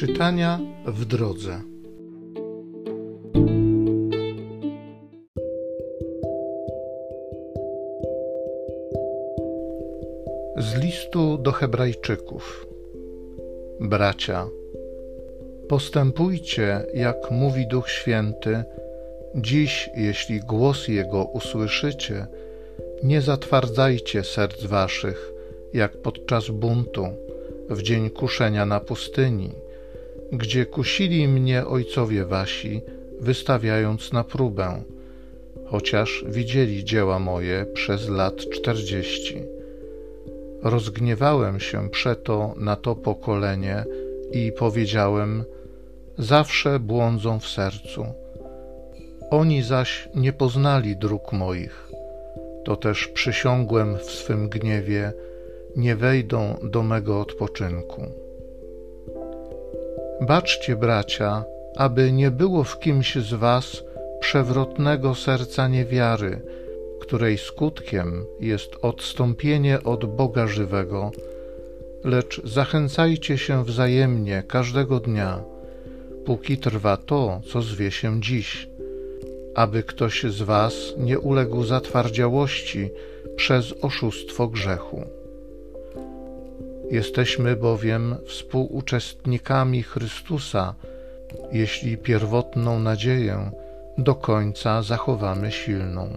Czytania w drodze. Z listu do Hebrajczyków. Bracia, postępujcie, jak mówi Duch Święty. Dziś, jeśli głos Jego usłyszycie, nie zatwardzajcie serc waszych, jak podczas buntu, w dzień kuszenia na pustyni gdzie kusili mnie ojcowie wasi, wystawiając na próbę, chociaż widzieli dzieła moje przez lat czterdzieści. Rozgniewałem się przeto na to pokolenie i powiedziałem: Zawsze błądzą w sercu. Oni zaś nie poznali dróg moich. To też przysiągłem w swym gniewie: Nie wejdą do mego odpoczynku. Baczcie, bracia, aby nie było w kimś z was przewrotnego serca niewiary, której skutkiem jest odstąpienie od Boga żywego, lecz zachęcajcie się wzajemnie każdego dnia, póki trwa to, co zwie się dziś, aby ktoś z was nie uległ zatwardziałości przez oszustwo grzechu. Jesteśmy bowiem współuczestnikami Chrystusa, jeśli pierwotną nadzieję do końca zachowamy silną.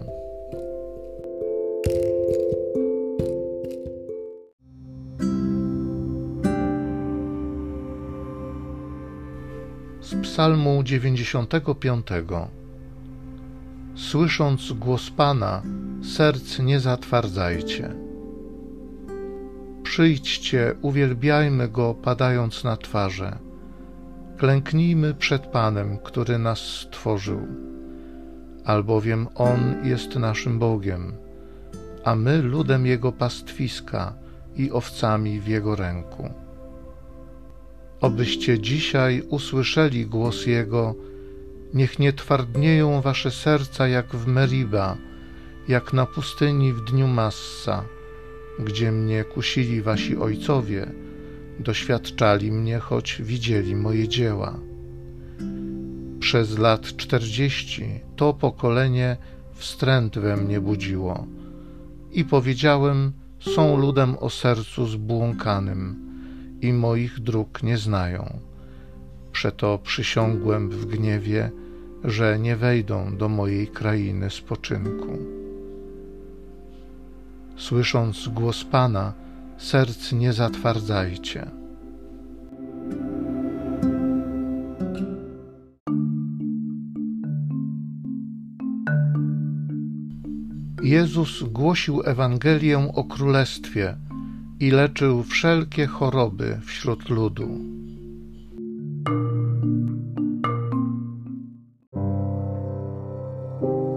Z Psalmu 95 Słysząc głos Pana, serc nie zatwardzajcie. Przyjdźcie, uwielbiajmy Go, padając na twarze. Klęknijmy przed Panem, który nas stworzył, albowiem On jest naszym Bogiem, a my ludem Jego pastwiska i owcami w Jego ręku. Obyście dzisiaj usłyszeli głos Jego, niech nie twardnieją wasze serca jak w Meriba, jak na pustyni w dniu Massa, gdzie mnie kusili wasi ojcowie, doświadczali mnie, choć widzieli moje dzieła. Przez lat czterdzieści to pokolenie wstręt we mnie budziło i powiedziałem, są ludem o sercu zbłąkanym i moich dróg nie znają. Przeto przysiągłem w gniewie, że nie wejdą do mojej krainy spoczynku. Słysząc głos Pana, serc nie zatwardzajcie. Jezus głosił Ewangelię o Królestwie i leczył wszelkie choroby wśród ludu. Z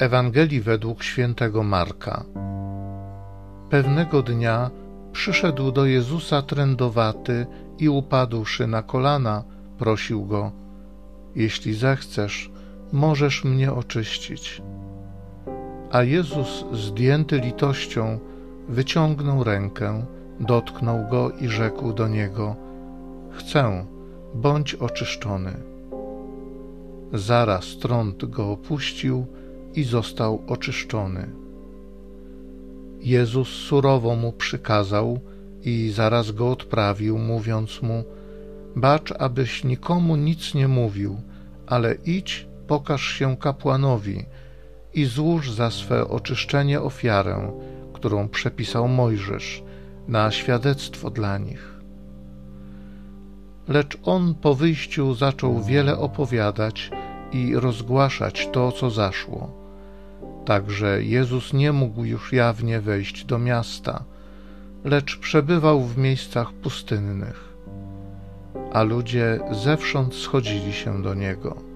Ewangelii według świętego Marka. Pewnego dnia przyszedł do Jezusa trędowaty i upadłszy na kolana, prosił go: Jeśli zechcesz, możesz mnie oczyścić. A Jezus, zdjęty litością, wyciągnął rękę, dotknął go i rzekł do niego: Chcę, bądź oczyszczony. Zaraz trąd go opuścił i został oczyszczony. Jezus surowo mu przykazał i zaraz go odprawił, mówiąc mu: Bacz, abyś nikomu nic nie mówił, ale idź, pokaż się kapłanowi i złóż za swe oczyszczenie ofiarę, którą przepisał Mojżesz, na świadectwo dla nich. Lecz on po wyjściu zaczął wiele opowiadać i rozgłaszać to, co zaszło Także Jezus nie mógł już jawnie wejść do miasta, lecz przebywał w miejscach pustynnych, a ludzie zewsząd schodzili się do niego.